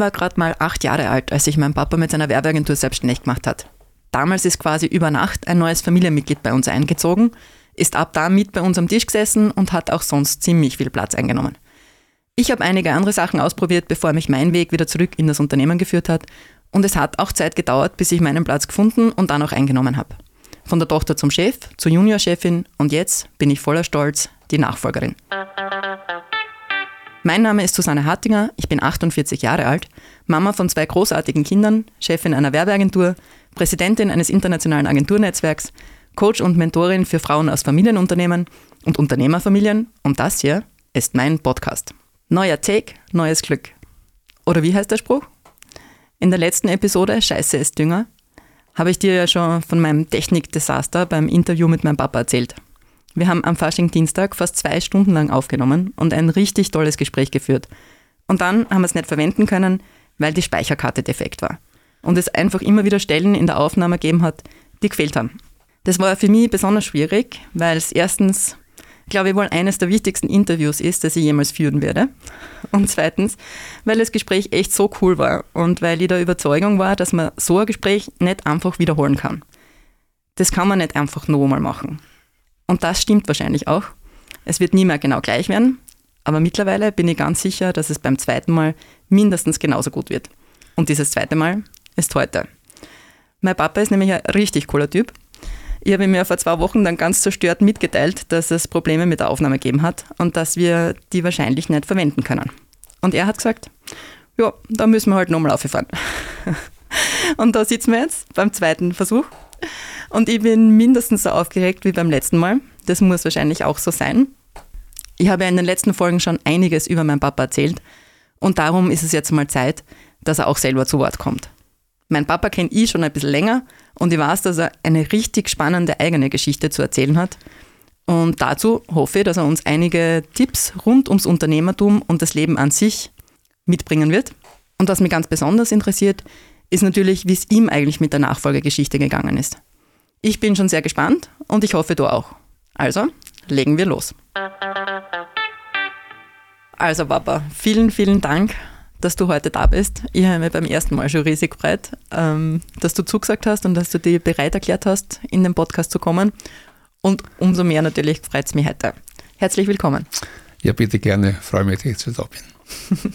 war gerade mal acht Jahre alt, als sich mein Papa mit seiner Werbeagentur selbstständig gemacht hat. Damals ist quasi über Nacht ein neues Familienmitglied bei uns eingezogen, ist ab da mit bei uns am Tisch gesessen und hat auch sonst ziemlich viel Platz eingenommen. Ich habe einige andere Sachen ausprobiert, bevor mich mein Weg wieder zurück in das Unternehmen geführt hat. Und es hat auch Zeit gedauert, bis ich meinen Platz gefunden und dann auch eingenommen habe. Von der Tochter zum Chef, zur Juniorchefin und jetzt bin ich voller Stolz die Nachfolgerin. Mein Name ist Susanne Hartinger, ich bin 48 Jahre alt, Mama von zwei großartigen Kindern, Chefin einer Werbeagentur, Präsidentin eines internationalen Agenturnetzwerks, Coach und Mentorin für Frauen aus Familienunternehmen und Unternehmerfamilien und das hier ist mein Podcast. Neuer Take, neues Glück. Oder wie heißt der Spruch? In der letzten Episode Scheiße ist Dünger habe ich dir ja schon von meinem Technikdesaster beim Interview mit meinem Papa erzählt. Wir haben am Fasching-Dienstag fast zwei Stunden lang aufgenommen und ein richtig tolles Gespräch geführt. Und dann haben wir es nicht verwenden können, weil die Speicherkarte defekt war. Und es einfach immer wieder Stellen in der Aufnahme gegeben hat, die gefehlt haben. Das war für mich besonders schwierig, weil es erstens, glaube ich, wohl eines der wichtigsten Interviews ist, das ich jemals führen werde. Und zweitens, weil das Gespräch echt so cool war und weil ich der Überzeugung war, dass man so ein Gespräch nicht einfach wiederholen kann. Das kann man nicht einfach noch einmal machen. Und das stimmt wahrscheinlich auch. Es wird nie mehr genau gleich werden, aber mittlerweile bin ich ganz sicher, dass es beim zweiten Mal mindestens genauso gut wird. Und dieses zweite Mal ist heute. Mein Papa ist nämlich ein richtig cooler Typ. Ich habe ja vor zwei Wochen dann ganz zerstört mitgeteilt, dass es Probleme mit der Aufnahme gegeben hat und dass wir die wahrscheinlich nicht verwenden können. Und er hat gesagt, ja, da müssen wir halt nochmal auffahren. und da sitzen wir jetzt beim zweiten Versuch und ich bin mindestens so aufgeregt wie beim letzten Mal. Das muss wahrscheinlich auch so sein. Ich habe in den letzten Folgen schon einiges über meinen Papa erzählt und darum ist es jetzt mal Zeit, dass er auch selber zu Wort kommt. Mein Papa kenne ich schon ein bisschen länger und ich weiß, dass er eine richtig spannende eigene Geschichte zu erzählen hat. Und dazu hoffe ich, dass er uns einige Tipps rund ums Unternehmertum und das Leben an sich mitbringen wird. Und was mich ganz besonders interessiert, ist natürlich, wie es ihm eigentlich mit der Nachfolgegeschichte gegangen ist. Ich bin schon sehr gespannt und ich hoffe, du auch. Also, legen wir los. Also, Papa, vielen, vielen Dank, dass du heute da bist. Ich habe mir beim ersten Mal schon riesig gefreut, ähm, dass du zugesagt hast und dass du dich bereit erklärt hast, in den Podcast zu kommen. Und umso mehr natürlich freut es mich heute. Herzlich willkommen. Ja, bitte gerne. Freue mich, dass ich da bin.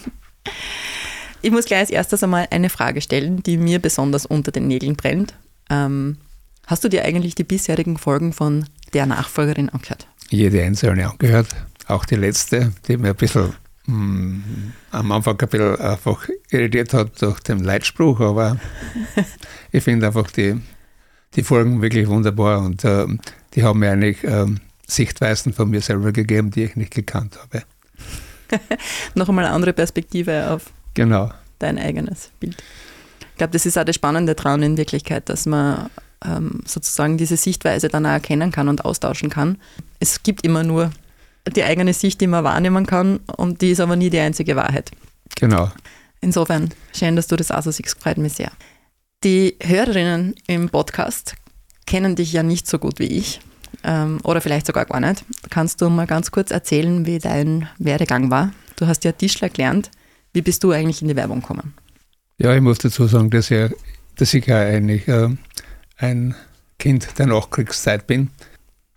ich muss gleich als erstes einmal eine Frage stellen, die mir besonders unter den Nägeln brennt. Ähm, Hast du dir eigentlich die bisherigen Folgen von der Nachfolgerin angehört? Jede einzelne angehört, auch die letzte, die mir ein bisschen mh, hm, am Anfang ein bisschen einfach irritiert hat durch den Leitspruch, aber ich finde einfach die, die Folgen wirklich wunderbar und äh, die haben mir eigentlich äh, Sichtweisen von mir selber gegeben, die ich nicht gekannt habe. Noch einmal eine andere Perspektive auf genau. dein eigenes Bild. Ich glaube, das ist auch das Spannende daran in Wirklichkeit, dass man ähm, sozusagen diese Sichtweise dann auch erkennen kann und austauschen kann. Es gibt immer nur die eigene Sicht, die man wahrnehmen kann und die ist aber nie die einzige Wahrheit. Genau. Insofern, schön, dass du das auch so siehst, freut mich sehr. Die Hörerinnen im Podcast kennen dich ja nicht so gut wie ich ähm, oder vielleicht sogar gar nicht. Kannst du mal ganz kurz erzählen, wie dein Werdegang war? Du hast ja Tischler gelernt. Wie bist du eigentlich in die Werbung gekommen? Ja, ich muss dazu sagen, dass ich, dass ich ja eigentlich äh, ein Kind der Nachkriegszeit bin.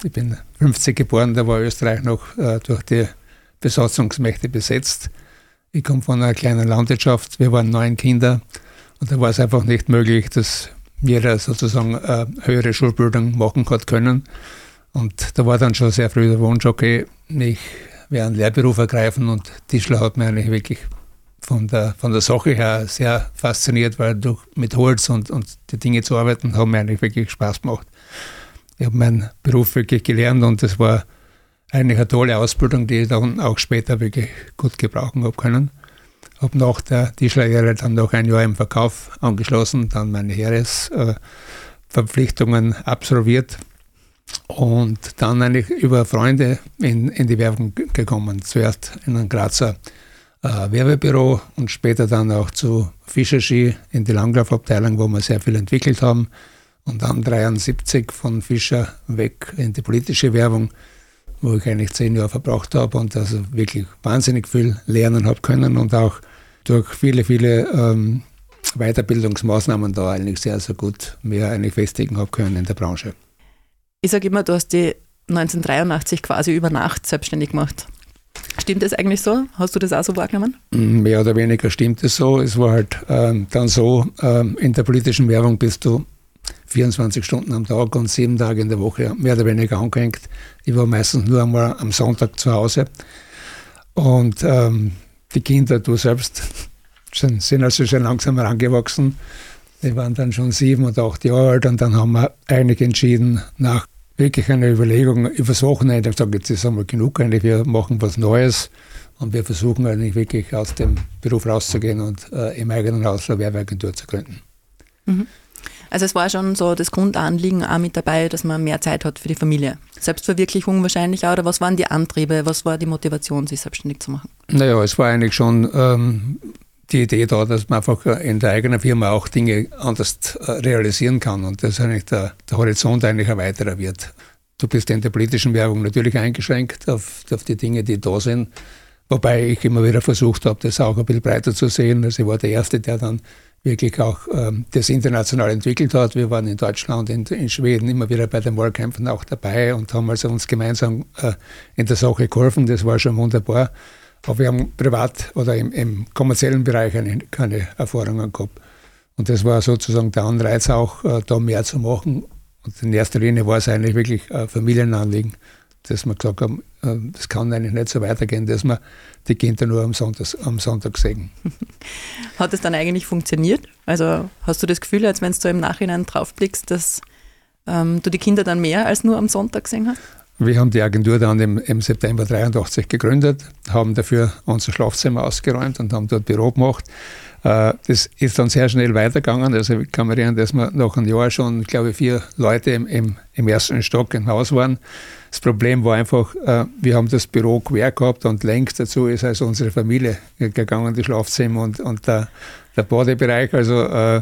Ich bin 50 geboren, da war Österreich noch äh, durch die Besatzungsmächte besetzt. Ich komme von einer kleinen Landwirtschaft, wir waren neun Kinder und da war es einfach nicht möglich, dass jeder sozusagen äh, höhere Schulbildung machen hat können. Und da war dann schon sehr früh der Wunsch, okay, ich werde einen Lehrberuf ergreifen und Tischler hat mir eigentlich wirklich von der, von der Sache her sehr fasziniert, weil durch, mit Holz und, und die Dinge zu arbeiten, haben mir eigentlich wirklich Spaß gemacht. Ich habe meinen Beruf wirklich gelernt und das war eigentlich eine tolle Ausbildung, die ich dann auch später wirklich gut gebrauchen habe können. Habe nach der Tischlerlehre dann noch ein Jahr im Verkauf angeschlossen, dann meine Heeresverpflichtungen absolviert und dann eigentlich über Freunde in, in die Werbung gekommen. Zuerst in einem Grazer äh, Werbebüro und später dann auch zu Fischer Ski in die Langlaufabteilung, wo wir sehr viel entwickelt haben. Und dann 73 von Fischer weg in die politische Werbung, wo ich eigentlich zehn Jahre verbracht habe und also wirklich wahnsinnig viel lernen habe können und auch durch viele, viele ähm, Weiterbildungsmaßnahmen da eigentlich sehr, sehr gut mehr eigentlich festigen habe können in der Branche. Ich sage immer, du hast die 1983 quasi über Nacht selbstständig gemacht. Stimmt das eigentlich so? Hast du das auch so wahrgenommen? Mm, mehr oder weniger stimmt es so. Es war halt ähm, dann so, ähm, in der politischen Werbung bist du 24 Stunden am Tag und sieben Tage in der Woche mehr oder weniger angehängt. Ich war meistens nur einmal am Sonntag zu Hause. Und ähm, die Kinder, du selbst, sind also schon langsam herangewachsen. Die waren dann schon sieben und acht Jahre alt und dann haben wir einig entschieden, nach wirklich einer Überlegung übers Wochenende, ich sage, jetzt ist einmal genug, eigentlich, wir machen was Neues und wir versuchen eigentlich wirklich aus dem Beruf rauszugehen und äh, im eigenen Haus eine Werbeagentur zu gründen. Mhm. Also es war schon so das Grundanliegen auch mit dabei, dass man mehr Zeit hat für die Familie. Selbstverwirklichung wahrscheinlich auch, oder was waren die Antriebe, was war die Motivation, sich selbstständig zu machen? Naja, es war eigentlich schon ähm, die Idee da, dass man einfach in der eigenen Firma auch Dinge anders äh, realisieren kann und dass eigentlich der, der Horizont eigentlich ein weiterer wird. Du bist in der politischen Werbung natürlich eingeschränkt auf, auf die Dinge, die da sind. Wobei ich immer wieder versucht habe, das auch ein bisschen breiter zu sehen. Also ich war der Erste, der dann wirklich auch ähm, das international entwickelt hat. Wir waren in Deutschland, in, in, Schweden immer wieder bei den Wahlkämpfen auch dabei und haben also uns gemeinsam äh, in der Sache geholfen. Das war schon wunderbar. Aber wir haben privat oder im, im kommerziellen Bereich eine, keine Erfahrungen gehabt. Und das war sozusagen der Anreiz auch, äh, da mehr zu machen. Und in erster Linie war es eigentlich wirklich ein Familienanliegen, dass wir gesagt haben, äh, das kann eigentlich nicht so weitergehen, dass wir die Kinder nur am Sonntag, am Sonntag sehen. Hat es dann eigentlich funktioniert? Also hast du das Gefühl, als wenn du im Nachhinein draufblickst, dass ähm, du die Kinder dann mehr als nur am Sonntag gesehen hast? Wir haben die Agentur dann im, im September 83 gegründet, haben dafür unser Schlafzimmer ausgeräumt und haben dort Büro gemacht. Äh, das ist dann sehr schnell weitergegangen. Also ich kann mich erinnern, dass wir nach einem Jahr schon, glaube ich, vier Leute im, im, im ersten Stock im Haus waren. Das Problem war einfach, äh, wir haben das Büro quer gehabt und längst dazu ist also unsere Familie gegangen, die Schlafzimmer und, und der, der Badebereich. Also äh,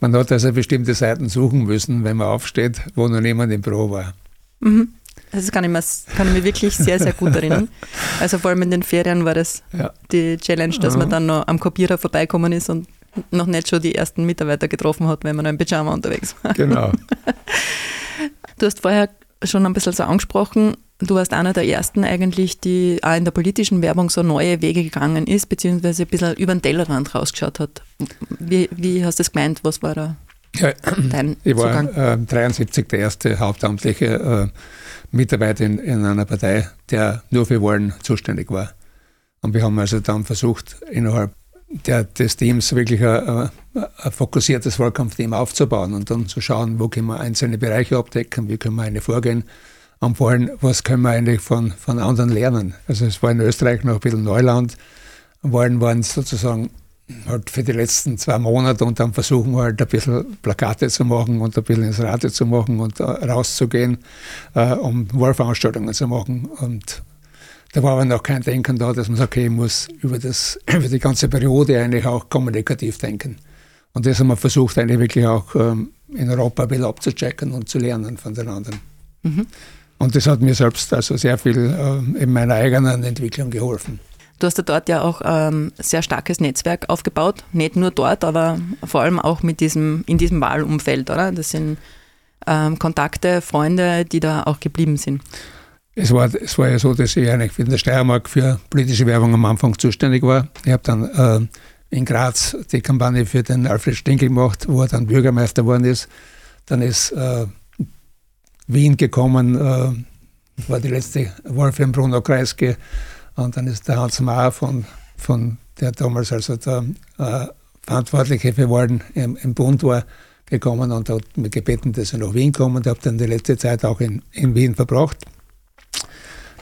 man hat also bestimmte Seiten suchen müssen, wenn man aufsteht, wo noch niemand im Büro war. Mhm. Das kann ich, mir, kann ich mir wirklich sehr, sehr gut erinnern. Also vor allem in den Ferien war das ja. die Challenge, dass man dann noch am Kopierer vorbeikommen ist und noch nicht schon die ersten Mitarbeiter getroffen hat, wenn man noch im Pyjama unterwegs war. Genau. Du hast vorher schon ein bisschen so angesprochen, du warst einer der ersten eigentlich, die auch in der politischen Werbung so neue Wege gegangen ist, beziehungsweise ein bisschen über den Tellerrand rausgeschaut hat. Wie, wie hast du das gemeint? Was war da ja, dein Ich war äh, 73 der erste hauptamtliche äh, Mitarbeiter in, in, einer Partei, der nur für Wahlen zuständig war. Und wir haben also dann versucht, innerhalb der, des Teams wirklich ein, ein fokussiertes Wahlkampfteam aufzubauen und dann zu schauen, wo können wir einzelne Bereiche abdecken, wie können wir eine vorgehen und vor allem, was können wir eigentlich von, von anderen lernen. Also es war in Österreich noch ein bisschen Neuland. Wahlen waren sozusagen halt für die letzten zwei Monate und dann versuchen wir halt ein bisschen Plakate zu machen und ein bisschen ins Radio zu machen und äh, rauszugehen, äh, um Wahlveranstaltungen zu machen. Und da war aber noch kein Denken da, dass man sagt, okay, ich muss über, das, über die ganze Periode eigentlich auch kommunikativ denken. Und das haben wir versucht, eigentlich wirklich auch ähm, in Europa ein bisschen abzuchecken und zu lernen von den anderen. Mhm. Und das hat mir selbst also sehr viel äh, in meiner eigenen Entwicklung geholfen. Du hast ja dort ja auch ein ähm, sehr starkes Netzwerk aufgebaut, nicht nur dort, aber vor allem auch mit diesem, in diesem Wahlumfeld, oder? Das sind ähm, Kontakte, Freunde, die da auch geblieben sind. Es war, es war ja so, dass ich eigentlich in der Steiermark für politische Werbung am Anfang zuständig war. Ich habe dann äh, in Graz die Kampagne für den Alfred Stinkel gemacht, wo er dann Bürgermeister geworden ist. Dann ist äh, Wien gekommen, äh, war die letzte Wahl für den Bruno Kreisky. Und dann ist der Hans Mayer von, von der damals also der äh, Verantwortliche für Wahlen im, im, Bund war, gekommen und hat mich gebeten, dass er nach Wien kommt und habe dann die letzte Zeit auch in, in Wien verbracht.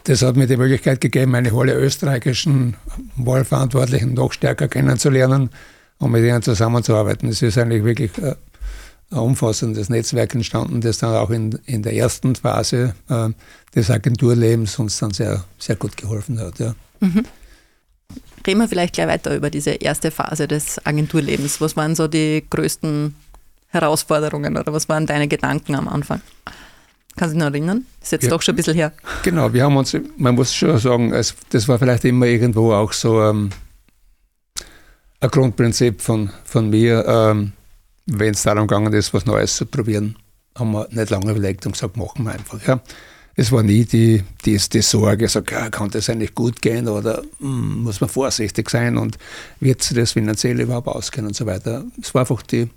Das hat mir die Möglichkeit gegeben, meine alle österreichischen Wahlverantwortlichen noch stärker kennenzulernen und mit ihnen zusammenzuarbeiten. Es ist eigentlich wirklich äh, umfassendes Netzwerk entstanden, das dann auch in, in der ersten Phase äh, des Agenturlebens uns dann sehr, sehr gut geholfen hat. Ja. Mhm. Reden wir vielleicht gleich weiter über diese erste Phase des Agenturlebens. Was waren so die größten Herausforderungen oder was waren deine Gedanken am Anfang? Kannst du dich noch erinnern? Das ist jetzt ja, doch schon ein bisschen her. Genau, wir haben uns, man muss schon sagen, es, das war vielleicht immer irgendwo auch so ähm, ein Grundprinzip von, von mir, ähm, wenn es darum gegangen ist, was Neues zu probieren, haben wir nicht lange überlegt und gesagt, machen wir einfach. Ja. Es war nie die, die, die Sorge, so, kann das eigentlich gut gehen oder hm, muss man vorsichtig sein und wird sich das finanziell überhaupt ausgehen und so weiter. Es war einfach die,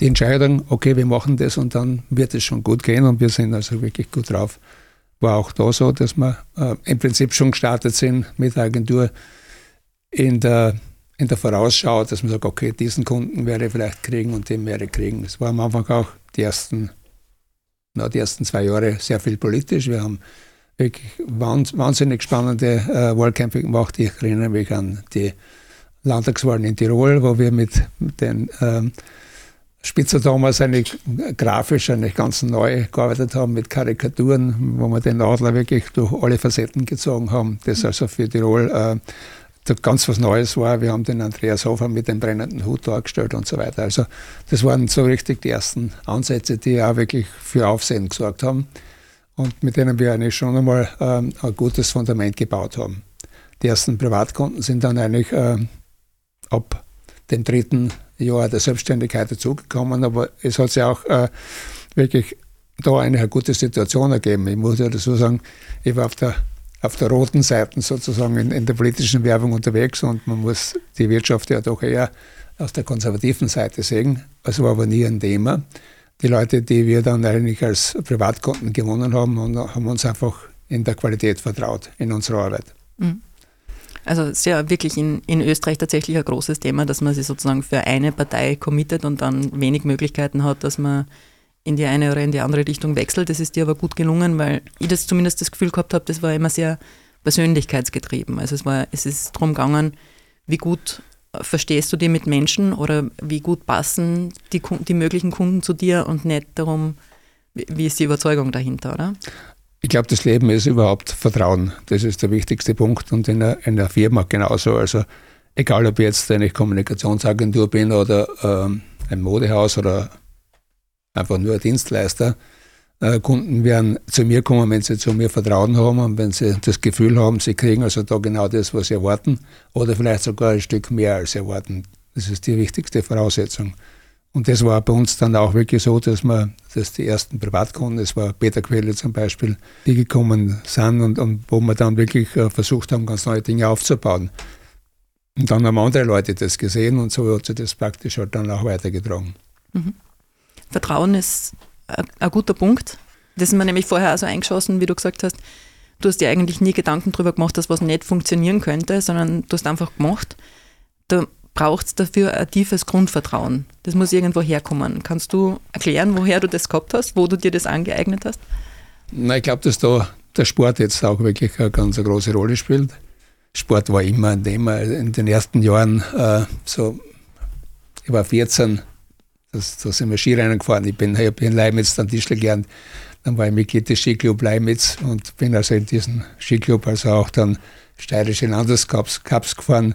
die Entscheidung, okay, wir machen das und dann wird es schon gut gehen und wir sind also wirklich gut drauf. War auch da so, dass wir äh, im Prinzip schon gestartet sind mit der Agentur in der, in der Vorausschau, dass man sagt, okay, diesen Kunden werde ich vielleicht kriegen und den werde ich kriegen. Das war am Anfang auch die ersten na, die ersten zwei Jahre sehr viel politisch. Wir haben wirklich wahnsinnig spannende äh, Wahlkämpfe gemacht. Ich erinnere mich an die Landtagswahlen in Tirol, wo wir mit, den ähm, Spitzer damals eigentlich grafisch eigentlich ganz neu gearbeitet haben mit Karikaturen, wo wir den Adler wirklich durch alle Facetten gezogen haben. Das also für Tirol äh, ganz was Neues war. Wir haben den Andreas Hofer mit dem brennenden Hut dargestellt und so weiter. Also das waren so richtig die ersten Ansätze, die auch wirklich für Aufsehen gesorgt haben und mit denen wir eigentlich schon einmal ähm, ein gutes Fundament gebaut haben. Die ersten Privatkunden sind dann eigentlich äh, ab dem dritten Jahr der Selbstständigkeit dazugekommen, aber es hat sich auch äh, wirklich da eine gute Situation ergeben. Ich muss ja dazu sagen, ich war auf der auf der roten Seite sozusagen in, in, der politischen Werbung unterwegs und man muss die Wirtschaft ja doch eher aus der konservativen Seite sehen. Es war aber nie ein Thema. Die Leute, die wir dann eigentlich als Privatkunden gewonnen haben, haben uns einfach in der Qualität vertraut, in unserer Arbeit. Mhm. Also es ist ja wirklich in, in Österreich tatsächlich ein großes Thema, dass man sich sozusagen für eine Partei committet und dann wenig Möglichkeiten hat, dass man in die eine oder in die andere Richtung wechselt. Das ist dir aber gut gelungen, weil ich das zumindest das Gefühl gehabt habe, das war immer sehr persönlichkeitsgetrieben. Also es, war, es ist darum gegangen, wie gut verstehst du dich mit Menschen oder wie gut passen die, die möglichen Kunden zu dir und nicht darum, wie ist die Überzeugung dahinter, oder? Ich glaube, das Leben ist überhaupt Vertrauen. Das ist der wichtigste Punkt und in der, in der Firma genauso. Also egal, ob ich jetzt eine Kommunikationsagentur bin oder ähm, ein Modehaus oder einfach nur Dienstleister. Äh, Kunden werden zu mir kommen, wenn sie zu mir Vertrauen haben und wenn sie das Gefühl haben, sie kriegen also da genau das, was sie erwarten oder vielleicht sogar ein Stück mehr als sie erwarten. Das ist die wichtigste Voraussetzung. Und das war bei uns dann auch wirklich so, dass wir, dass die ersten Privatkunden, das war Peter Quelle zum Beispiel, die gekommen sind und, und wo wir dann wirklich äh, versucht haben, ganz neue Dinge aufzubauen. Und dann haben andere Leute das gesehen und so hat sich das praktisch halt dann auch weitergetragen. Mhm. Vertrauen ist ein guter Punkt. Das ist mir nämlich vorher also eingeschossen, wie du gesagt hast. Du hast dir eigentlich nie Gedanken darüber gemacht, dass was nicht funktionieren könnte, sondern du hast einfach gemacht. Da braucht es dafür ein tiefes Grundvertrauen. Das muss irgendwo herkommen. Kannst du erklären, woher du das gehabt hast, wo du dir das angeeignet hast? Na, ich glaube, dass da der Sport jetzt auch wirklich eine ganz große Rolle spielt. Sport war immer ein Thema. In den ersten Jahren, äh, so, ich war 14, das, da sind wir Skirennen gefahren. Ich bin, ich habe in Leimitz dann Tischler gelernt. Dann war ich Mitglied des Skiclub Leimitz und bin also in diesem Skiclub also auch dann steirische Landescups Cups gefahren.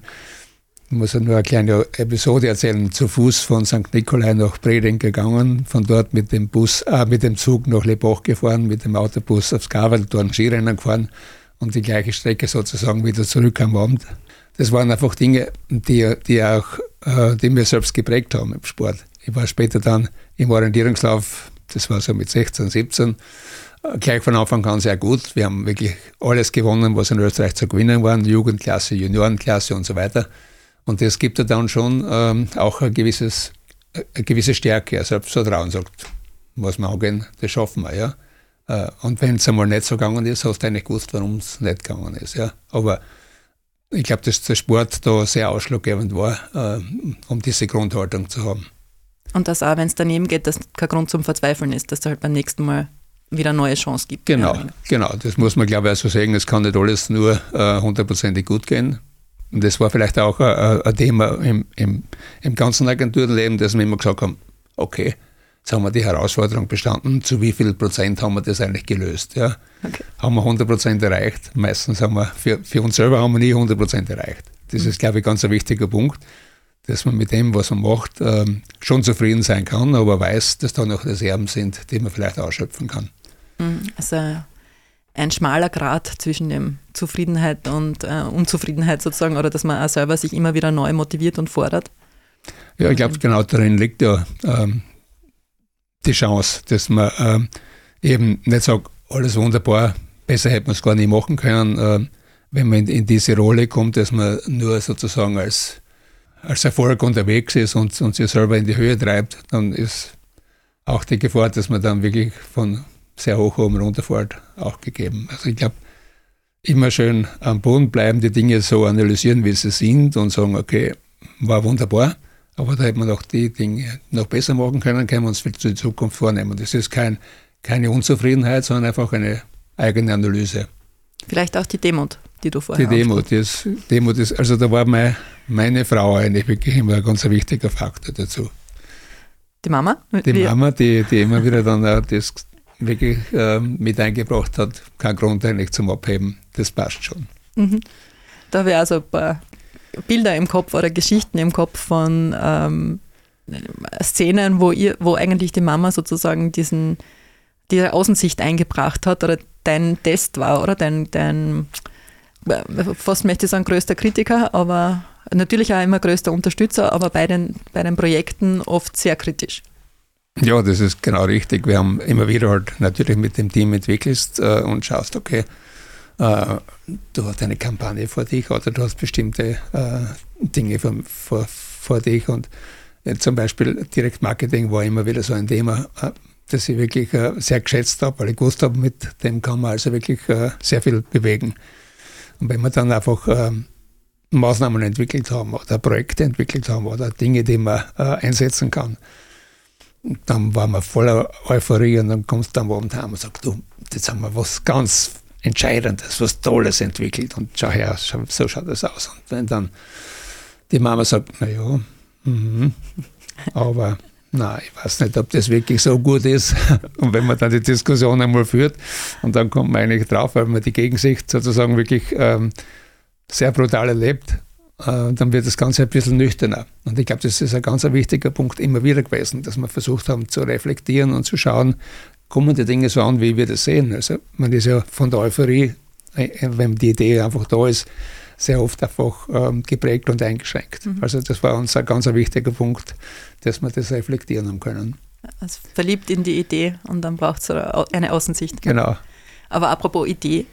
Ich muss nur eine kleine Episode erzählen. Zu Fuß von St. Nikolai nach Breding gegangen, von dort mit dem Bus, äh, mit dem Zug nach Lebach gefahren, mit dem Autobus aufs Gavel, dort Skirennen gefahren und die gleiche Strecke sozusagen wieder zurück am Abend. Das waren einfach Dinge, die, die auch, äh, die mir selbst geprägt haben im Sport. Ich war später dann im Orientierungslauf, das war so mit 16, 17, gleich von Anfang an sehr gut. Wir haben wirklich alles gewonnen, was in Österreich zu gewinnen war, Jugendklasse, Juniorenklasse und so weiter. Und das gibt ja dann schon ähm, auch ein gewisses, eine gewisse Stärke, ein Selbstvertrauen, sagt, was wir angehen, das schaffen wir, ja. Äh, und wenn es einmal nicht so gegangen ist, hast du eigentlich gewusst, warum es nicht gegangen ist, ja. Aber ich glaube, dass der Sport da sehr ausschlaggebend war, äh, um diese Grundhaltung zu haben. Und dass auch, wenn es daneben geht, dass kein Grund zum Verzweifeln ist, dass es halt beim nächsten Mal wieder eine neue Chance gibt. Genau, genau. Das muss man, glaube ich, auch so sagen. Es kann nicht alles nur äh, hundertprozentig äh, gut gehen. Und das war vielleicht auch ein, ein Thema im, im, im ganzen Agenturenleben, dass wir immer gesagt haben, okay, jetzt haben wir die Herausforderung bestanden, zu wie viel Prozent haben wir das eigentlich gelöst? Ja? Okay. Haben wir 100 Prozent erreicht? Meistens haben wir, für, für uns selber haben wir nie 100 Prozent erreicht. Das mhm. ist, glaube ich, ganz ein wichtiger Punkt dass man mit dem, was man macht, ähm, schon zufrieden sein kann, aber weiß, dass da noch Reserven sind, die man vielleicht ausschöpfen kann. Mhm. Also ein schmaler Grad zwischen dem Zufriedenheit und äh, Unzufriedenheit sozusagen oder dass man auch selber sich immer wieder neu motiviert und fordert? Ja, ich glaube, genau darin liegt ja ähm, die Chance, dass man ähm, eben nicht sagt, alles wunderbar, besser hätte man es gar nicht machen können, äh, wenn man in, in, diese Rolle kommt, dass man nur sozusagen als, als Erfolg unterwegs ist und, und sich selber in die Höhe treibt, dann ist auch die Gefahr, dass man dann wirklich von sehr hoch oben runterfährt, auch gegeben. Also ich glaube, immer schön am Boden bleiben, die Dinge so analysieren, wie sie sind und sagen, okay, war wunderbar, aber da hätte man auch die Dinge noch besser machen können, können wir uns für die Zukunft vornehmen. Das ist kein, keine Unzufriedenheit, sondern einfach eine eigene Analyse. Vielleicht auch die Demut, die du vorher Die Demut ist, Demut ist, also da war mein, meine Frau eigentlich wirklich immer ein ganz wichtiger Faktor dazu. Die Mama? Die Wie? Mama, die, die immer wieder dann auch das wirklich äh, mit eingebracht hat, kein Grund eigentlich zum Abheben, das passt schon. Mhm. Da habe ich also ein paar Bilder im Kopf oder Geschichten im Kopf von ähm, Szenen, wo, ihr, wo eigentlich die Mama sozusagen diesen, diese Außensicht eingebracht hat oder dein Test war oder dein, dein fast möchte ich sagen, größter Kritiker, aber natürlich auch immer größter Unterstützer, aber bei den, bei den Projekten oft sehr kritisch. Ja, das ist genau richtig. Wir haben immer wieder halt natürlich mit dem Team entwickelst äh, und schaust, okay, äh, du hast eine Kampagne vor dich oder du hast bestimmte äh, Dinge vor, vor, vor dich und äh, zum Beispiel Direktmarketing war immer wieder so ein Thema, äh, das ich wirklich äh, sehr geschätzt habe, weil ich gewusst habe, mit dem kann man also wirklich sehr viel bewegen. Und wenn wir dann einfach ähm, Maßnahmen entwickelt haben oder Projekte entwickelt haben oder Dinge, die man einsetzen kann, dann waren wir voller Euphorie und dann kommst du am Abend heim und sagst, du, jetzt haben wir was ganz Entscheidendes, was Tolles entwickelt und schau her, so schaut das aus. Und wenn dann die Mama sagt, naja, mhm, aber na, ich weiß nicht, ob das wirklich so gut ist. Und wenn man dann die Diskussion einmal führt und dann kommt man eigentlich drauf, weil man die Gegensicht sozusagen wirklich ähm, sehr brutal erlebt, äh, dann wird das Ganze ein bisschen nüchterner. Und ich glaube, das ist ein ganz wichtiger Punkt immer wieder gewesen, dass wir versucht haben zu reflektieren und zu schauen, kommen die Dinge so an, wie wir das sehen. Also man ist ja von der Euphorie, äh, wenn die Idee einfach da ist, sehr oft einfach ähm, geprägt und eingeschränkt. Mhm. Also das war uns ein ganz wichtiger Punkt, dass wir das reflektieren haben können. Also verliebt in die Idee und dann braucht es eine Außensicht. Genau. Aber apropos Idee,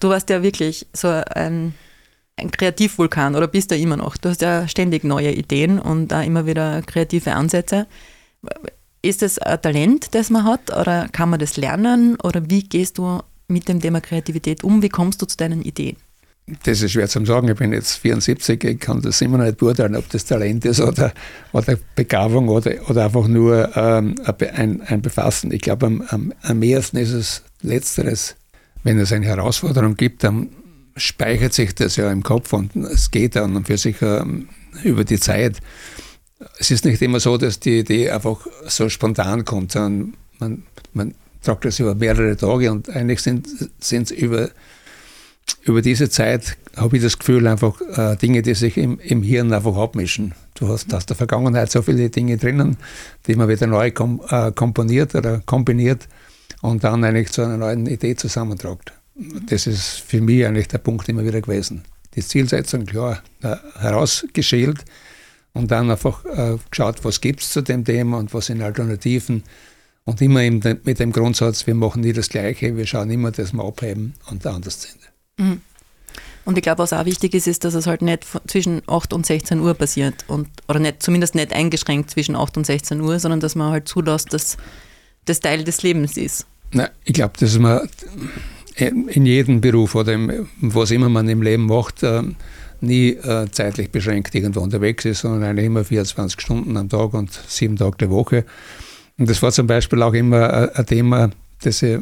du warst ja wirklich so ein ein Kreativvulkan oder bist du immer noch? Du hast ja ständig neue Ideen und auch immer wieder kreative Ansätze. Ist es ein Talent, das man hat oder kann man das lernen oder wie gehst du mit dem Thema Kreativität um? Wie kommst du zu deinen Ideen? Das ist schwer zu sagen. Ich bin jetzt 74, ich kann das immer noch nicht beurteilen, ob das Talent ist oder, oder Begabung oder, oder einfach nur ähm, ein, ein Befassen. Ich glaube, am, am, am ehesten ist es Letzteres. Wenn es eine Herausforderung gibt, dann speichert sich das ja im Kopf und es geht dann für sich ähm, über die Zeit. Es ist nicht immer so, dass die Idee einfach so spontan kommt, sondern man, man tragt das über mehrere Tage und eigentlich sind es über, über diese Zeit, habe ich das Gefühl, einfach äh, Dinge, die sich im, im Hirn einfach abmischen. Du hast aus der Vergangenheit so viele Dinge drinnen, die man wieder neu kom, äh, komponiert oder kombiniert und dann eigentlich zu einer neuen Idee zusammentragt das ist für mich eigentlich der Punkt immer wieder gewesen. Die Zielsetzung, klar, äh, herausgeschält und dann einfach äh, geschaut, was gibt es zu dem Thema und was sind Alternativen. Und immer mit dem Grundsatz, wir machen nie das Gleiche, wir schauen immer, dass wir abheben und anders sind. Mhm. Und ich glaube, was auch wichtig ist, ist, dass es halt nicht zwischen 8 und 16 Uhr passiert. Und, oder nicht, zumindest nicht eingeschränkt zwischen 8 und 16 Uhr, sondern dass man halt zulässt, dass das Teil des Lebens ist. Na, ich glaube, dass man in jedem Beruf oder im, was immer man im Leben macht, äh, nie äh, zeitlich beschränkt irgendwo unterwegs ist, sondern eigentlich immer 24 Stunden am Tag und sieben Tage die Woche. Und das war zum Beispiel auch immer äh, ein Thema, das ich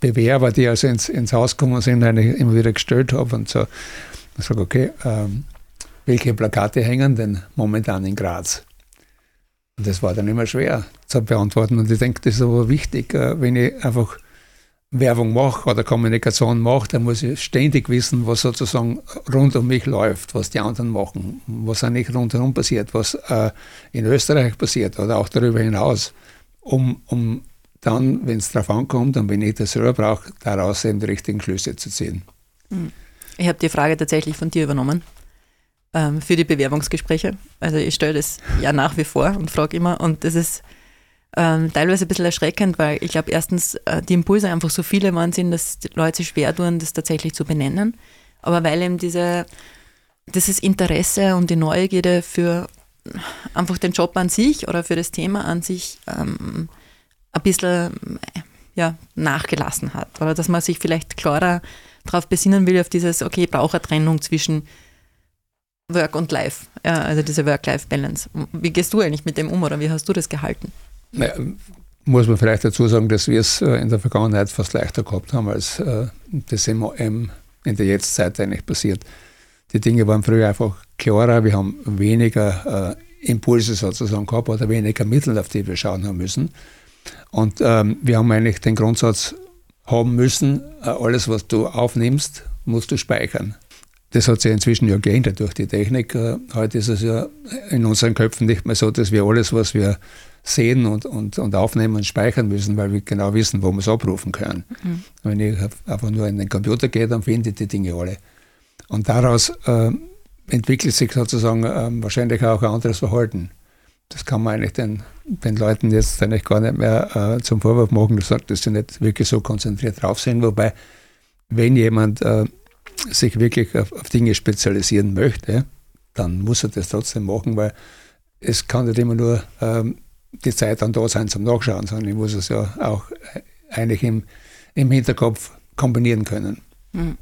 Bewerber, die also ins, ins Haus gekommen sind, eigentlich immer wieder gestellt habe und so. Ich sage, okay, ähm, welche Plakate hängen denn momentan in Graz? Und das war dann immer schwer zu beantworten. Und ich denke, das ist aber wichtig, äh, wenn ich einfach Werbung mache oder Kommunikation mache, dann muss ich ständig wissen, was sozusagen rund um mich läuft, was die anderen machen, was eigentlich rundherum passiert, was äh, in Österreich passiert oder auch darüber hinaus, um, um dann, wenn es darauf ankommt und wenn ich das selber brauche, daraus eben die richtigen Schlüsse zu ziehen. Hm. Ich habe die Frage tatsächlich von dir übernommen ähm, für die Bewerbungsgespräche. Also ich stelle das ja nach wie vor und frage immer und das ist ähm, teilweise ein bisschen erschreckend, weil ich glaube erstens äh, die Impulse einfach so viele waren sind, dass die Leute sich schwer tun, das tatsächlich zu benennen. Aber weil eben diese, dieses Interesse und die Neugierde für einfach den Job an sich oder für das Thema an sich ähm, ein bisschen ja, nachgelassen hat. Oder dass man sich vielleicht klarer darauf besinnen will, auf dieses, okay, ich brauche eine Trennung zwischen Work und Life, also diese Work-Life-Balance. Wie gehst du eigentlich mit dem um oder wie hast du das gehalten? Naja, muss man vielleicht dazu sagen, dass wir es äh, in der Vergangenheit fast leichter gehabt haben, als äh, das in der Jetztzeit eigentlich passiert. Die Dinge waren früher einfach klarer, wir haben weniger äh, Impulse sozusagen gehabt oder weniger Mittel, auf die wir schauen haben müssen. Und ähm, wir haben eigentlich den Grundsatz haben müssen, alles, was du aufnimmst, musst du speichern. Das hat sich inzwischen ja geändert durch die Technik. Äh, heute ist es ja in unseren Köpfen nicht mehr so, dass wir alles, was wir sehen und, und, und aufnehmen und speichern müssen, weil wir genau wissen, wo wir es abrufen können. Mhm. Wenn ich einfach nur in den Computer gehe, dann finde ich die Dinge alle. Und daraus äh, entwickelt sich sozusagen äh, wahrscheinlich auch ein anderes Verhalten. Das kann man eigentlich den, den Leuten jetzt eigentlich gar nicht mehr äh, zum Vorwurf machen, dass sie nicht wirklich so konzentriert drauf sind. Wobei, wenn jemand äh, sich wirklich auf, auf, Dinge spezialisieren möchte, dann muss er das trotzdem machen, weil es kann nicht immer nur ähm, die Zeit dann da sein zum Nachschauen, sondern ich muss es ja auch eigentlich im, im Hinterkopf kombinieren können. Hm.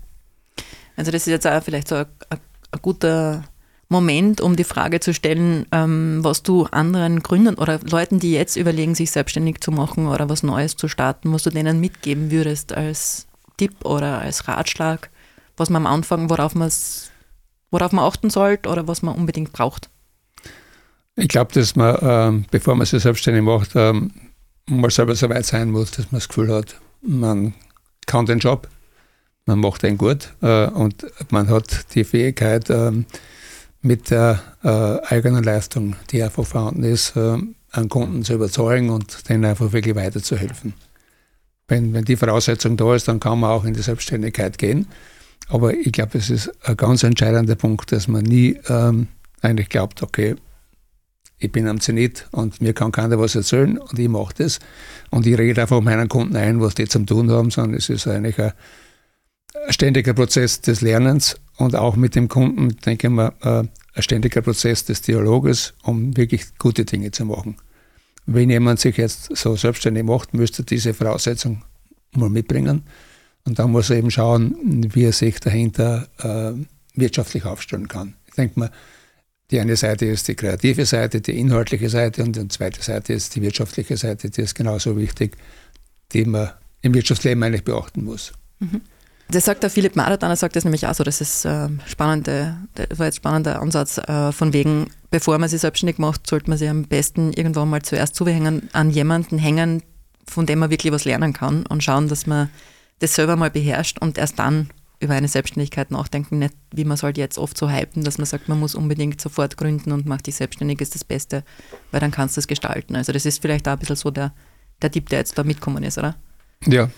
Also das ist jetzt auch vielleicht so ein, ein, ein guter Moment, um die Frage zu stellen, ähm, was du anderen Gründern oder Leuten, die jetzt überlegen, sich selbstständig zu machen oder was Neues zu starten, was du denen mitgeben würdest als Tipp oder als Ratschlag, was man am Anfang, worauf, worauf man achten sollte oder was man unbedingt braucht? Ich glaube, dass man, ähm, bevor man sich selbstständig macht, ähm, mal selber so weit sein muss, dass man das Gefühl hat, man kann den Job, man macht den gut äh, und man hat die Fähigkeit, ähm, mit der äh, eigenen Leistung, die einfach vorhanden ist, äh, einen Kunden zu überzeugen und denen einfach wirklich weiterzuhelfen. Wenn, wenn die Voraussetzung da ist, dann kann man auch in die Selbstständigkeit gehen. Aber ich glaube, es ist ein ganz entscheidender Punkt, dass man nie ähm, eigentlich glaubt, okay, ich bin am Zenit und mir kann keiner was erzählen und ich mache das. Und ich rede einfach meinen Kunden ein, was die zum Tun haben, sondern es ist eigentlich ein, ein ständiger Prozess des Lernens und auch mit dem Kunden, denke ich mal, äh, ein ständiger Prozess des Dialoges, um wirklich gute Dinge zu machen. Wenn jemand sich jetzt so selbstständig macht, müsste diese Voraussetzung mal mitbringen. Und dann muss er eben schauen, wie er sich dahinter äh, wirtschaftlich aufstellen kann. Ich denke mal, die eine Seite ist die kreative Seite, die inhaltliche Seite und die zweite Seite ist die wirtschaftliche Seite, die ist genauso wichtig, die man im Wirtschaftsleben eigentlich beachten muss. Mhm. Das sagt der Philipp Marathon, er sagt das nämlich auch so, das ist äh, spannende, das war jetzt spannender Ansatz, äh, von wegen, bevor man sich selbstständig macht, sollte man sich am besten irgendwann mal zuerst zuhängen, an jemanden hängen, von dem man wirklich was lernen kann und schauen, dass man das selber mal beherrscht und erst dann über eine Selbstständigkeit nachdenken, nicht wie man es halt jetzt oft so hypen, dass man sagt, man muss unbedingt sofort gründen und macht dich selbstständig, ist das Beste, weil dann kannst du es gestalten. Also das ist vielleicht auch ein bisschen so der, der Tipp, der jetzt da mitkommen ist, oder? Ja.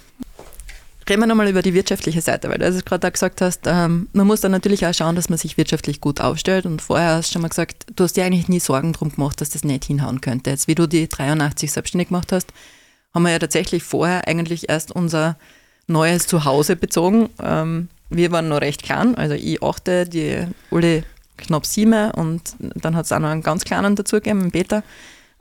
Reden wir nochmal über die wirtschaftliche Seite, weil du also gerade da gesagt hast, ähm, man muss dann natürlich auch schauen, dass man sich wirtschaftlich gut aufstellt und vorher hast du schon mal gesagt, du hast dir eigentlich nie Sorgen drum gemacht, dass das nicht hinhauen könnte. Jetzt, wie du die 83 selbstständig gemacht hast, haben wir ja tatsächlich vorher eigentlich erst unser neues Zuhause bezogen. Ähm, wir waren noch recht klein, also ich achte, die Uli knapp sieben und dann hat es auch noch einen ganz kleinen dazugegeben, einen Peter.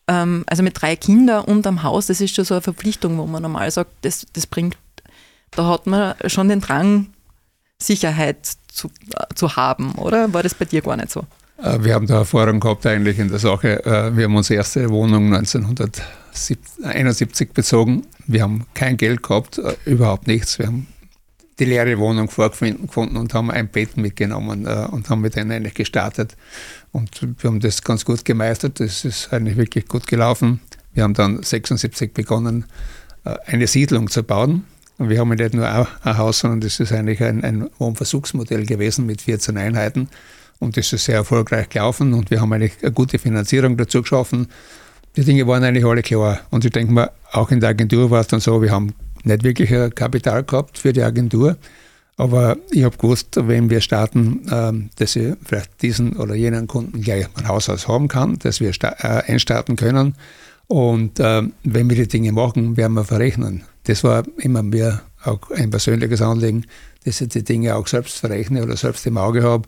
Ähm, also mit drei Kindern und am Haus, das ist schon so eine Verpflichtung, wo man normal sagt, das, das bringt, da hat man schon den Drang, Sicherheit zu, zu haben, oder? War das bei dir gar nicht so? Äh, wir haben da Erfahrung gehabt eigentlich in der Sache. Äh, wir haben unsere erste Wohnung 1971 bezogen. Wir haben kein Geld gehabt, äh, überhaupt nichts. Wir haben die leere Wohnung vorgefunden und haben ein Bett mitgenommen und haben mit denen eigentlich gestartet. Und wir haben das ganz gut gemeistert. Das ist eigentlich wirklich gut gelaufen. Wir haben dann 1976 begonnen, eine Siedlung zu bauen. Und wir haben nicht nur ein Haus, sondern das ist eigentlich ein, ein Wohnversuchsmodell gewesen mit 14 Einheiten. Und das ist sehr erfolgreich gelaufen und wir haben eigentlich eine gute Finanzierung dazu geschaffen. die Dinge waren eigentlich alle klar. Und ich denke mal, auch in der Agentur war es dann so, wir haben nicht wirklich Kapital gehabt für die Agentur. Aber ich habe gewusst, wenn wir starten, ähm, dass ich vielleicht diesen oder jenen Kunden gleich ein Haushaus haben kann, dass wir äh, einstarten können. Und ähm, wenn wir die Dinge machen, werden wir verrechnen. Das war immer mehr auch ein persönliches Anliegen, dass ich die Dinge auch selbst verrechne oder selbst im Auge habe,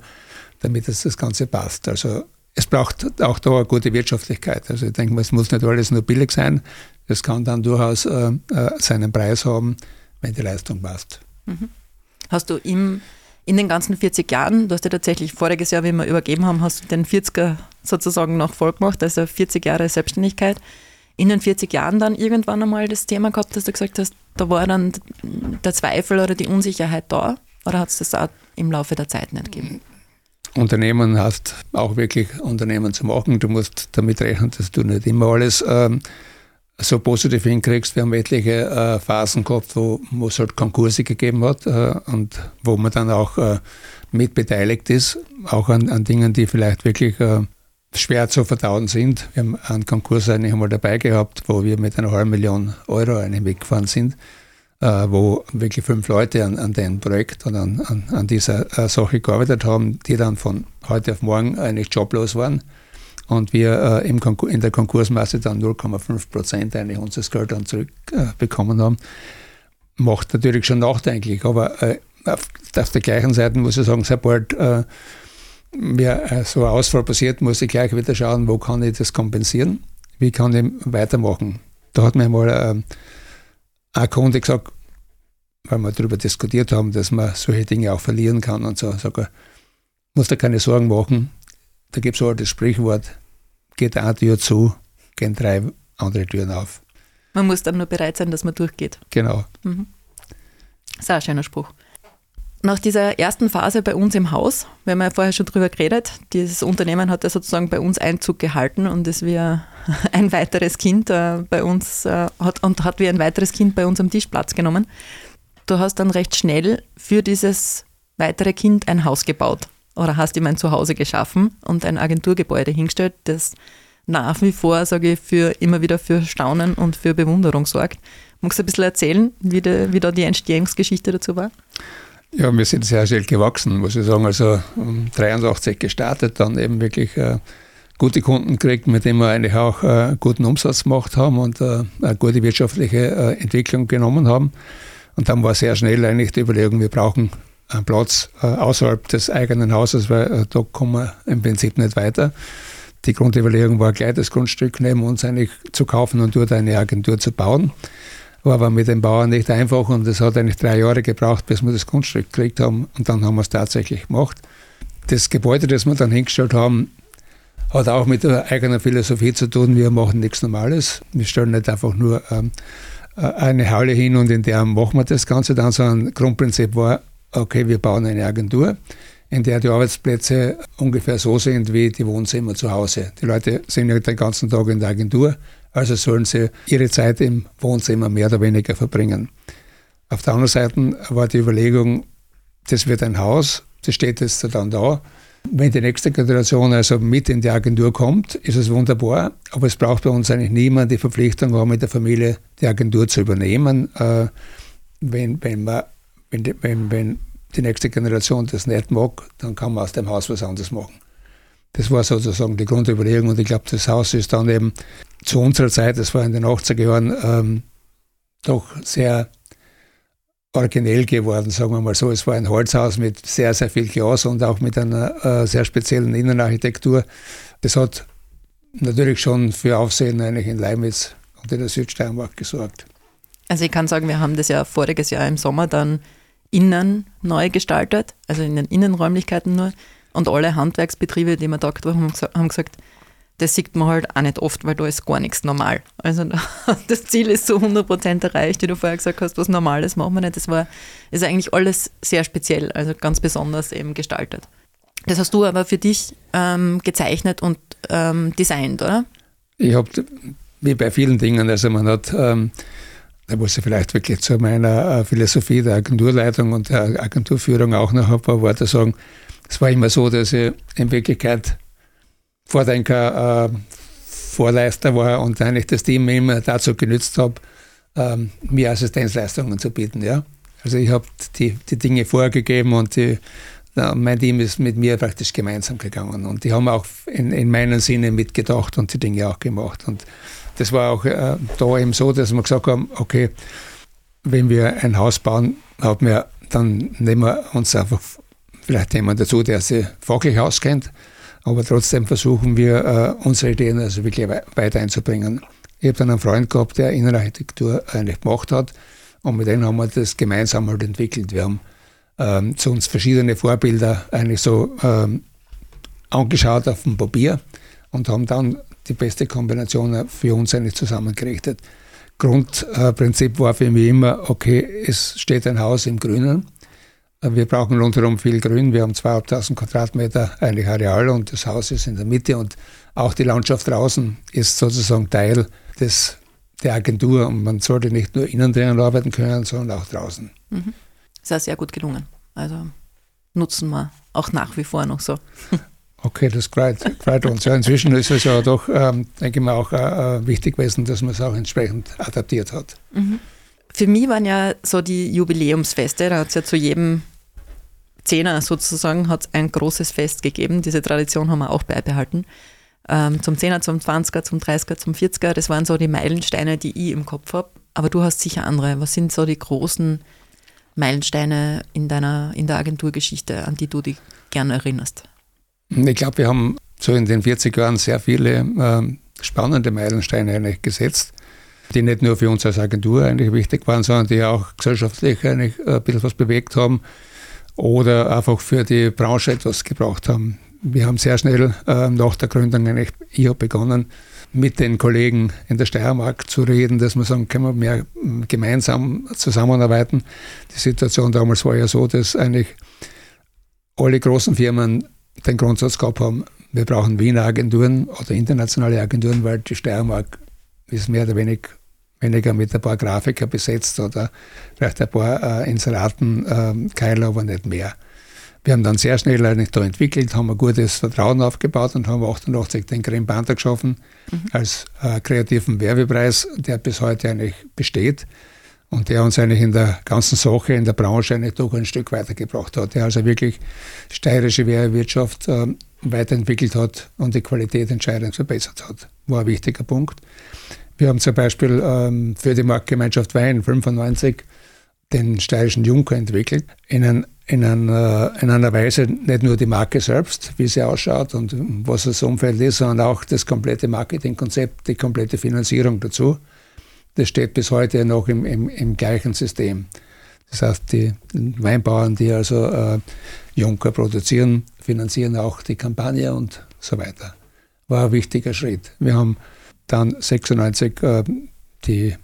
damit das, das Ganze passt. Also es braucht auch da eine gute Wirtschaftlichkeit. Also ich denke mal, es muss nicht alles nur billig sein. Es kann dann durchaus äh, äh, seinen Preis haben, wenn die Leistung passt. Mhm. Hast du im, in den ganzen 40 Jahren, du hast ja tatsächlich voriges Jahr, wie wir übergeben haben, hast du den 40er sozusagen noch voll gemacht, also 40 Jahre Selbstständigkeit. In den 40 Jahren dann irgendwann einmal das Thema gehabt, dass du gesagt hast, da war dann der Zweifel oder die Unsicherheit da? Oder hat es das auch im Laufe der Zeit nicht gegeben? Unternehmen hast, auch wirklich Unternehmen zu machen. Du musst damit rechnen, dass du nicht immer alles ähm, so positiv hinkriegst. Wir haben etliche äh, Phasen gehabt, wo, es halt Konkurse gegeben hat äh, und wo man dann auch äh, mit ist, auch an, an Dingen, die vielleicht wirklich äh, schwer zu verdauen sind. Wir haben einen Konkurs eigentlich einmal dabei gehabt, wo wir mit einer halben Million Euro eigentlich weggefahren sind wo wirklich fünf Leute an, an dem Projekt und an, an, an dieser äh, Sache gearbeitet haben, die dann von heute auf morgen eigentlich joblos waren. Und wir äh, im in der Konkursmasse dann 0,5 Prozent eigentlich unseres Geld dann zurückbekommen äh, haben. Macht natürlich schon nachdenklich, aber äh, auf, auf, der gleichen Seite muss ich sagen, sobald äh, mir äh, so ein Ausfall passiert, muss ich gleich wieder schauen, wo kann ich das kompensieren, wie kann ich weitermachen. Da hat mir mal äh, ein Kunde gesagt, weil wir darüber diskutiert haben, dass man solche Dinge auch verlieren kann und so, sag er, muss da keine Sorgen machen. Da gibt es auch das Sprichwort, geht eine Tür zu, gehen drei andere Türen auf. Man muss dann nur bereit sein, dass man durchgeht. Genau. Mhm. Das ist auch ein schöner Spruch. Nach dieser ersten Phase bei uns im Haus, wir haben ja vorher schon drüber geredet, dieses Unternehmen hat ja sozusagen bei uns Einzug gehalten und ist wie ein weiteres Kind äh, bei uns äh, hat, und hat wie ein weiteres Kind bei uns am Tisch Platz genommen. Du hast dann recht schnell für dieses weitere Kind ein Haus gebaut oder hast ihm ein Zuhause geschaffen und ein Agenturgebäude hingestellt, das nach wie vor, sage ich, für immer wieder für Staunen und für Bewunderung sorgt. Magst du ein bisschen erzählen, wie, de, wie da die Entstehungsgeschichte dazu war? Ja, wir sind sehr schnell gewachsen, muss ich sagen. Also um 83 gestartet, dann eben wirklich äh, gute Kunden gekriegt, mit denen wir eigentlich auch äh, guten Umsatz gemacht haben und äh, eine gute wirtschaftliche äh, Entwicklung genommen haben. Und dann war sehr schnell eigentlich die Überlegung, wir brauchen einen Platz äh, außerhalb des eigenen Hauses, weil äh, da kommen wir im Prinzip nicht weiter. Die Grundüberlegung war gleich, das Grundstück neben uns eigentlich zu kaufen und dort eine Agentur zu bauen. War aber mit den Bauern nicht einfach und es hat eigentlich drei Jahre gebraucht, bis wir das Grundstück gekriegt haben und dann haben wir es tatsächlich gemacht. Das Gebäude, das wir dann hingestellt haben, hat auch mit der eigenen Philosophie zu tun. Wir machen nichts Normales. Wir stellen nicht einfach nur ähm, äh, eine Halle hin und in der machen wir das Ganze dann, sondern Grundprinzip war, okay, wir bauen eine Agentur, in der die Arbeitsplätze ungefähr so sind wie die Wohnzimmer zu Hause. Die Leute sind ja den ganzen Tag in der Agentur, also sollen sie ihre Zeit im Wohnzimmer mehr oder weniger verbringen. Auf der anderen Seite war die Überlegung, das wird ein Haus, das steht jetzt dann da. Wenn die nächste Generation also mit in die Agentur kommt, ist es wunderbar, aber es braucht bei uns eigentlich niemand die Verpflichtung haben, mit der Familie die Agentur zu übernehmen. Äh, wenn, wenn, man, wenn, wenn, wenn die nächste Generation das nicht mag, dann kann man aus dem Haus was anderes machen. Das war sozusagen die Grundüberlegung und ich glaube, das Haus ist dann eben zu unserer Zeit, das war in den 80er Jahren, ähm, doch sehr originell geworden, sagen wir mal so. Es war ein Holzhaus mit sehr, sehr viel Glas und auch mit einer äh, sehr speziellen Innenarchitektur. Das hat natürlich schon für Aufsehen eigentlich in Leimitz und in der Südsteiermark gesorgt. Also ich kann sagen, wir haben das ja voriges Jahr im Sommer dann innen neu gestaltet, also in den Innenräumlichkeiten nur. Und alle Handwerksbetriebe, die wir da haben, haben gesagt, das sieht man halt auch nicht oft, weil da ist gar nichts normal. Also das Ziel ist so 100% erreicht, wie du vorher gesagt hast, was Normales machen wir nicht. Das war, ist eigentlich alles sehr speziell, also ganz besonders eben gestaltet. Das hast du aber für dich ähm, gezeichnet und ähm, designt, oder? Ich habe, wie bei vielen Dingen, also man hat, ähm, da muss ich vielleicht wirklich zu meiner äh, Philosophie der Agenturleitung und der Agenturführung auch noch ein paar Worte sagen. Es war immer so, dass ich in Wirklichkeit Vordenker, äh, Vorleister war und eigentlich das Team immer dazu genützt habe, ähm, mir Assistenzleistungen zu bieten. Ja? Also ich habe die, die Dinge vorgegeben und die, ja, mein Team ist mit mir praktisch gemeinsam gegangen. Und die haben auch in, in meinen Sinne mitgedacht und die Dinge auch gemacht. Und das war auch äh, da eben so, dass wir gesagt haben, okay, wenn wir ein Haus bauen, haben wir, dann nehmen wir uns einfach vielleicht jemand dazu, der sich fachlich auskennt. Aber trotzdem versuchen wir, äh, unsere Ideen also wirklich weiter einzubringen. Ich habe dann einen Freund gehabt, der Innenarchitektur eigentlich gemacht hat. Und mit dem haben wir das gemeinsam halt entwickelt. Wir haben ähm, zu uns verschiedene Vorbilder eigentlich so ähm, angeschaut auf dem Papier und haben dann die beste Kombination für uns eigentlich zusammengerichtet. Grundprinzip war für mich immer, okay, es steht ein Haus im Grünen. Wir brauchen rundherum viel Grün. Wir haben 2.500 Quadratmeter eigentlich Areal und das Haus ist in der Mitte und auch die Landschaft draußen ist sozusagen Teil des, der Agentur und man sollte nicht nur innen drinnen arbeiten können, sondern auch draußen. Mhm. Das ist sehr gut gelungen. Also nutzen wir auch nach wie vor noch so. Okay, das freut, freut uns. Ja, inzwischen ist es ja doch, ähm, denke ich mal, auch äh, äh, wichtig gewesen, dass man es auch entsprechend adaptiert hat. Mhm. Für mich waren ja so die Jubiläumsfeste, da hat es ja zu jedem Zehner sozusagen hat ein großes Fest gegeben. Diese Tradition haben wir auch beibehalten. Ähm, zum Zehner, zum 20er, zum 30er, zum 40er, das waren so die Meilensteine, die ich im Kopf habe. Aber du hast sicher andere. Was sind so die großen Meilensteine in deiner in der Agenturgeschichte, an die du dich gerne erinnerst? Ich glaube, wir haben so in den 40 Jahren sehr viele äh, spannende Meilensteine eigentlich gesetzt, die nicht nur für uns als Agentur eigentlich wichtig waren, sondern die auch gesellschaftlich eigentlich ein bisschen was bewegt haben oder einfach für die Branche etwas gebraucht haben. Wir haben sehr schnell äh, nach der Gründung eigentlich, ich habe begonnen, mit den Kollegen in der Steiermark zu reden, dass wir sagen, können wir mehr gemeinsam zusammenarbeiten. Die Situation damals war ja so, dass eigentlich alle großen Firmen den Grundsatz gehabt haben, wir brauchen Wiener Agenturen oder internationale Agenturen, weil die Steiermark ist mehr oder weniger, weniger mit ein paar Grafiker besetzt oder vielleicht ein paar äh, Inseraten, äh, Keiler, aber nicht mehr. Wir haben dann sehr schnell eigentlich da entwickelt, haben ein gutes Vertrauen aufgebaut und haben 88 den Green Panther geschaffen mhm. als äh, kreativen Werbepreis, der bis heute eigentlich besteht und der uns eigentlich in der ganzen Sache, in der Branche eigentlich doch ein Stück weitergebracht hat, der also wirklich steirische Werbewirtschaft äh, weiterentwickelt hat und die Qualität entscheidend verbessert hat. War ein wichtiger Punkt. Wir haben zum Beispiel ähm, für die Marktgemeinschaft Wein 95 den steirischen Junker entwickelt, in, ein, in, ein, in, einer Weise nicht nur die Marke selbst, wie sie ausschaut und was das Umfeld ist, sondern auch das komplette Marketingkonzept, die komplette Finanzierung dazu das steht bis heute noch im, im, im gleichen System. Das heißt, die Weinbauern, die also äh, Junker produzieren, finanzieren auch die Kampagne und so weiter. War ein wichtiger Schritt. Wir haben dann 96 äh, die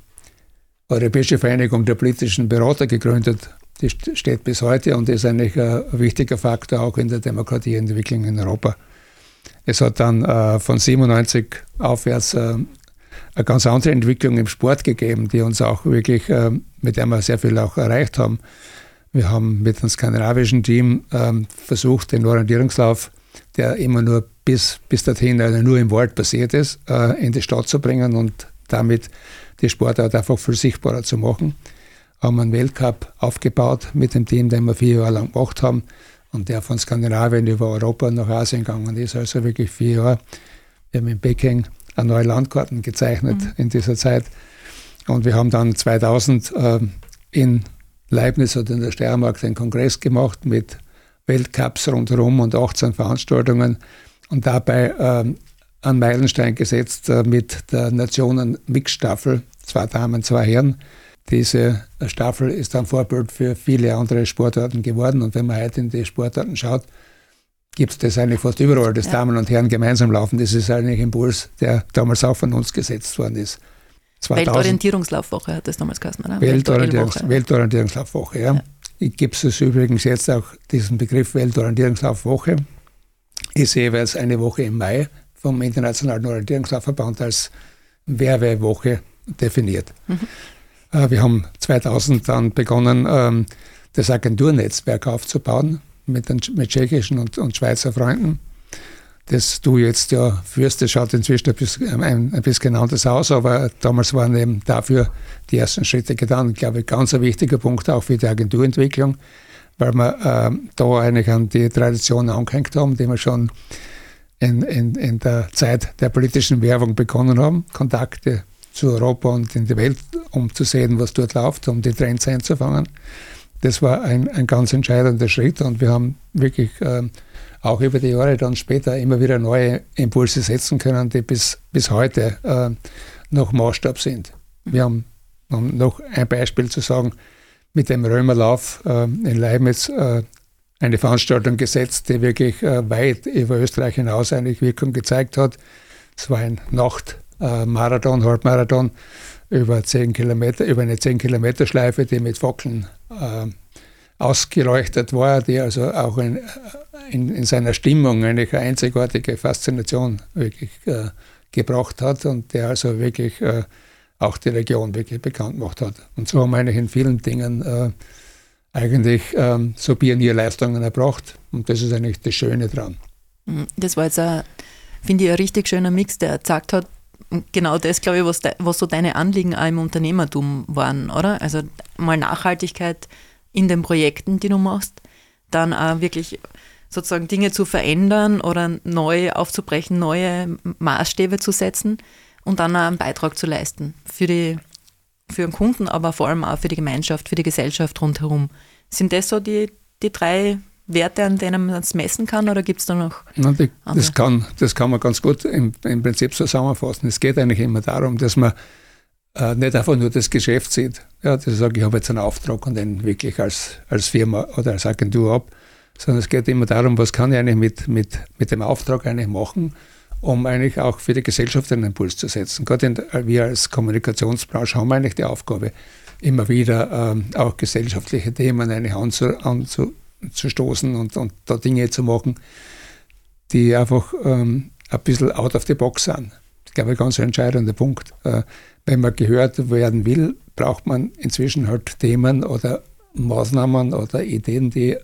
Europäische Vereinigung der politischen Berater gegründet. Die steht bis heute und ist eigentlich ein wichtiger Faktor auch in der Demokratieentwicklung in Europa. Es hat dann äh, von 97 aufwärts äh, eine ganz andere Entwicklung im Sport gegeben, die uns auch wirklich, äh, mit der wir sehr viel auch erreicht haben. Wir haben mit dem skandinavischen Team ähm, versucht, den Orientierungslauf, der immer nur bis, bis dorthin also nur im Wald passiert ist, äh, in die Stadt zu bringen und damit die Sportart einfach viel sichtbarer zu machen. Haben einen Weltcup aufgebaut mit dem Team, den wir vier Jahre lang gemacht haben und der von Skandinavien über Europa nach Asien gegangen ist, also wirklich vier Jahre. Wir haben in Peking eine neue Landkarten gezeichnet mhm. in dieser Zeit. Und wir haben dann 2000 äh, in Leibniz oder in der Steiermark den Kongress gemacht mit Weltcups rundherum und 18 Veranstaltungen und dabei äh, einen Meilenstein gesetzt äh, mit der Nationen-Mix-Staffel, zwei Damen, zwei Herren. Diese Staffel ist dann Vorbild für viele andere Sportarten geworden und wenn man heute in die Sportarten schaut, gibt es das eigentlich fast überall, dass ja. Damen und Herren gemeinsam laufen. Das ist eigentlich ein Impuls, der damals auch von uns gesetzt worden ist. 2000. Weltorientierungslaufwoche hat das damals geheißen, oder? Weltorientierungs Weltorientierungslaufwoche, ja. ja. Gibt es übrigens jetzt auch diesen Begriff Weltorientierungslaufwoche. Ist jeweils eine Woche im Mai vom Internationalen Orientierungslaufverband als Werbewoche definiert. Mhm. Äh, wir haben 2000 dann begonnen, ähm, das Agenturnetzwerk aufzubauen mit, den, mit tschechischen und, und Schweizer Freunden. das du jetzt ja führst, das schaut inzwischen ein bisschen, ein, ein bisschen anders aus, aber damals waren eben dafür die ersten Schritte getan. Ich glaube, ganz ein wichtiger Punkt auch für die Agenturentwicklung, weil wir äh, da eigentlich an die Tradition angehängt haben, die wir schon in, in, in der Zeit der politischen Werbung begonnen haben, Kontakte zu Europa und in die Welt, um zu sehen, was dort läuft, um die Trends einzufangen. Das war ein, ein ganz entscheidender Schritt und wir haben wirklich äh, auch über die Jahre dann später immer wieder neue Impulse setzen können, die bis, bis heute äh, noch Maßstab sind. Wir haben, um noch ein Beispiel zu sagen, mit dem Römerlauf äh, in Leibniz äh, eine Veranstaltung gesetzt, die wirklich äh, weit über Österreich hinaus eigentlich Wirkung gezeigt hat. Es war ein Nachtmarathon, Halbmarathon über, 10 Kilometer, über eine 10 Kilometer Schleife, die mit Fackeln äh, ausgeleuchtet war, die also auch in, in, in, seiner Stimmung eine einzigartige Faszination wirklich äh, gebracht hat und der also wirklich äh, auch die Region wirklich bekannt gemacht hat. Und so haben wir eigentlich in vielen Dingen äh, eigentlich ähm, so Pionierleistungen erbracht und das ist eigentlich das Schöne dran. Mhm. Das war jetzt, finde ich, ein richtig schöner Mix, der gezeigt hat, genau das, glaube ich, was, de, was so deine Anliegen auch im Unternehmertum waren, oder? Also mal Nachhaltigkeit in den Projekten, die du machst, dann auch wirklich sozusagen Dinge zu verändern oder neu aufzubrechen, neue Maßstäbe zu setzen und dann auch einen Beitrag zu leisten für, die, für den Kunden, aber vor allem auch für die Gemeinschaft, für die Gesellschaft rundherum. Sind das so die, die drei Werte, an denen man es messen kann oder gibt es da noch? Na, die, das, kann, das kann man ganz gut im, im Prinzip zusammenfassen. Es geht eigentlich immer darum, dass man äh, nicht einfach nur das Geschäft sieht. Ja, dass ich sage, ich habe jetzt einen Auftrag und den wirklich als, als Firma oder als Agentur ab, sondern es geht immer darum, was kann ich eigentlich mit, mit, mit dem Auftrag eigentlich machen, um eigentlich auch für die Gesellschaft einen Impuls zu setzen. Gerade in, wir als Kommunikationsbranche haben eigentlich die Aufgabe, immer wieder ähm, auch gesellschaftliche Themen eigentlich anzu, anzustoßen und, und da Dinge zu machen, die einfach ähm, ein bisschen out of the box sind. Das ist, glaube ich, ein ganz entscheidender Punkt. Äh, wenn man gehört werden will, braucht man inzwischen halt Themen oder Maßnahmen oder Ideen, die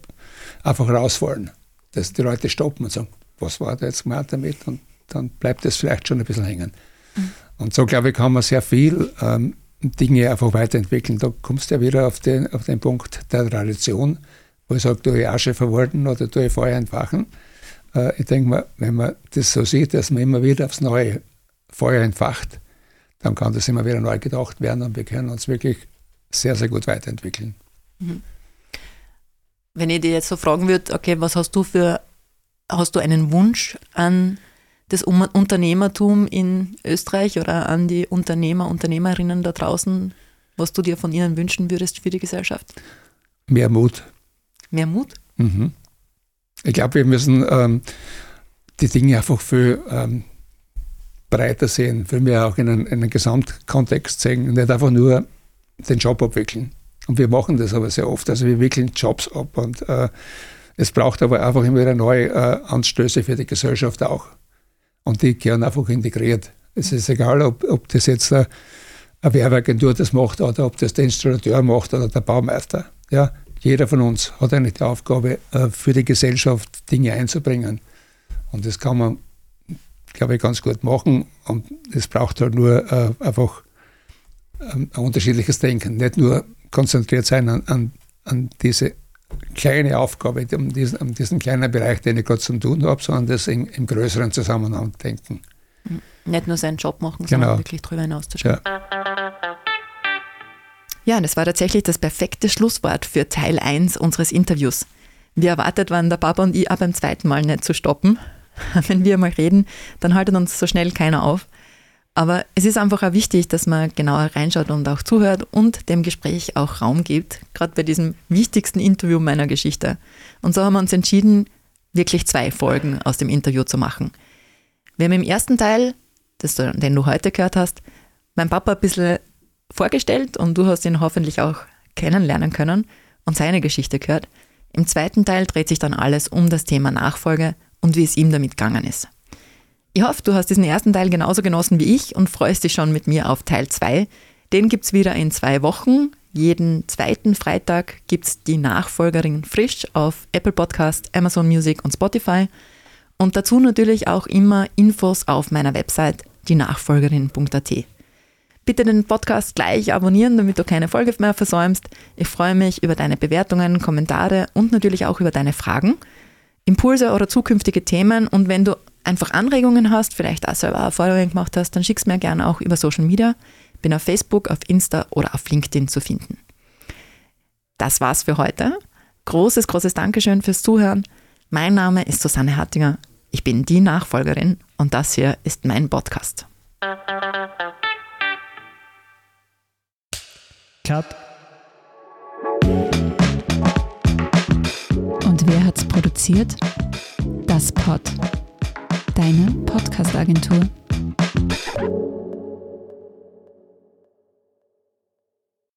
einfach rausfallen. Dass die Leute stoppen und sagen, was war da jetzt gemeint damit? Und dann bleibt es vielleicht schon ein bisschen hängen. Mhm. Und so, glaube ich, kann man sehr viel ähm, Dinge einfach weiterentwickeln. Da kommst du ja wieder auf den, auf den Punkt der Tradition, wo ich sage, du ich Asche verwalten oder du ich Feuer entfachen. Äh, ich denke mal, wenn man das so sieht, dass man immer wieder aufs neue Feuer entfacht, dann kann das immer wieder neu gedacht werden und wir können uns wirklich sehr, sehr gut weiterentwickeln. Mhm. Wenn ich dir jetzt so fragen würde, okay, was hast du für, hast du einen Wunsch an das Unternehmertum in Österreich oder an die Unternehmer, Unternehmerinnen da draußen, was du dir von ihnen wünschen würdest für die Gesellschaft? Mehr Mut. Mehr Mut? Mhm. Ich glaube, wir müssen ähm, die Dinge einfach viel ähm, breiter sehen, viel mehr auch in einen, in einen Gesamtkontext sehen und nicht einfach nur den Job abwickeln. Und wir machen das aber sehr oft. Also wir wickeln Jobs ab und äh, es braucht aber einfach immer wieder neue äh, Anstöße für die Gesellschaft auch. Und die gehören einfach integriert. Es ist egal, ob, ob das jetzt eine, eine Werbeagentur das macht oder ob das der Installateur macht oder der Baumeister. Ja, jeder von uns hat eigentlich die Aufgabe, äh, für die Gesellschaft Dinge einzubringen. Und das kann man glaube ich, ganz gut machen. Und es braucht halt nur äh, einfach ähm, ein unterschiedliches Denken. Nicht nur konzentriert sein an, an, an diese kleine Aufgabe, um diesen, um diesen kleinen Bereich, den ich gerade zu tun habe, sondern das in, im größeren Zusammenhang denken. Hm. Nicht nur seinen Job machen, sondern genau. wirklich drüber hinauszuschauen. Ja. ja, das war tatsächlich das perfekte Schlusswort für Teil 1 unseres Interviews. Wie erwartet waren der Papa und ich auch beim zweiten Mal nicht zu stoppen. wenn wir mal reden, dann haltet uns so schnell keiner auf. Aber es ist einfach auch wichtig, dass man genauer reinschaut und auch zuhört und dem Gespräch auch Raum gibt, gerade bei diesem wichtigsten Interview meiner Geschichte. Und so haben wir uns entschieden, wirklich zwei Folgen aus dem Interview zu machen. Wir haben im ersten Teil, das, den du heute gehört hast, meinen Papa ein bisschen vorgestellt und du hast ihn hoffentlich auch kennenlernen können und seine Geschichte gehört. Im zweiten Teil dreht sich dann alles um das Thema Nachfolge und wie es ihm damit gegangen ist. Ich hoffe, du hast diesen ersten Teil genauso genossen wie ich und freust dich schon mit mir auf Teil 2. Den gibt es wieder in zwei Wochen. Jeden zweiten Freitag gibt es die Nachfolgerin frisch auf Apple Podcast, Amazon Music und Spotify. Und dazu natürlich auch immer Infos auf meiner Website, dienachfolgerin.at. Bitte den Podcast gleich abonnieren, damit du keine Folge mehr versäumst. Ich freue mich über deine Bewertungen, Kommentare und natürlich auch über deine Fragen, Impulse oder zukünftige Themen. Und wenn du einfach Anregungen hast, vielleicht auch selber Erfahrungen gemacht hast, dann schick's mir gerne auch über Social Media. Bin auf Facebook, auf Insta oder auf LinkedIn zu finden. Das war's für heute. Großes, großes Dankeschön fürs Zuhören. Mein Name ist Susanne Hattinger. Ich bin die Nachfolgerin und das hier ist mein Podcast. Cut. Und wer hat's produziert? Das Pod. Deine Podcast-Agentur.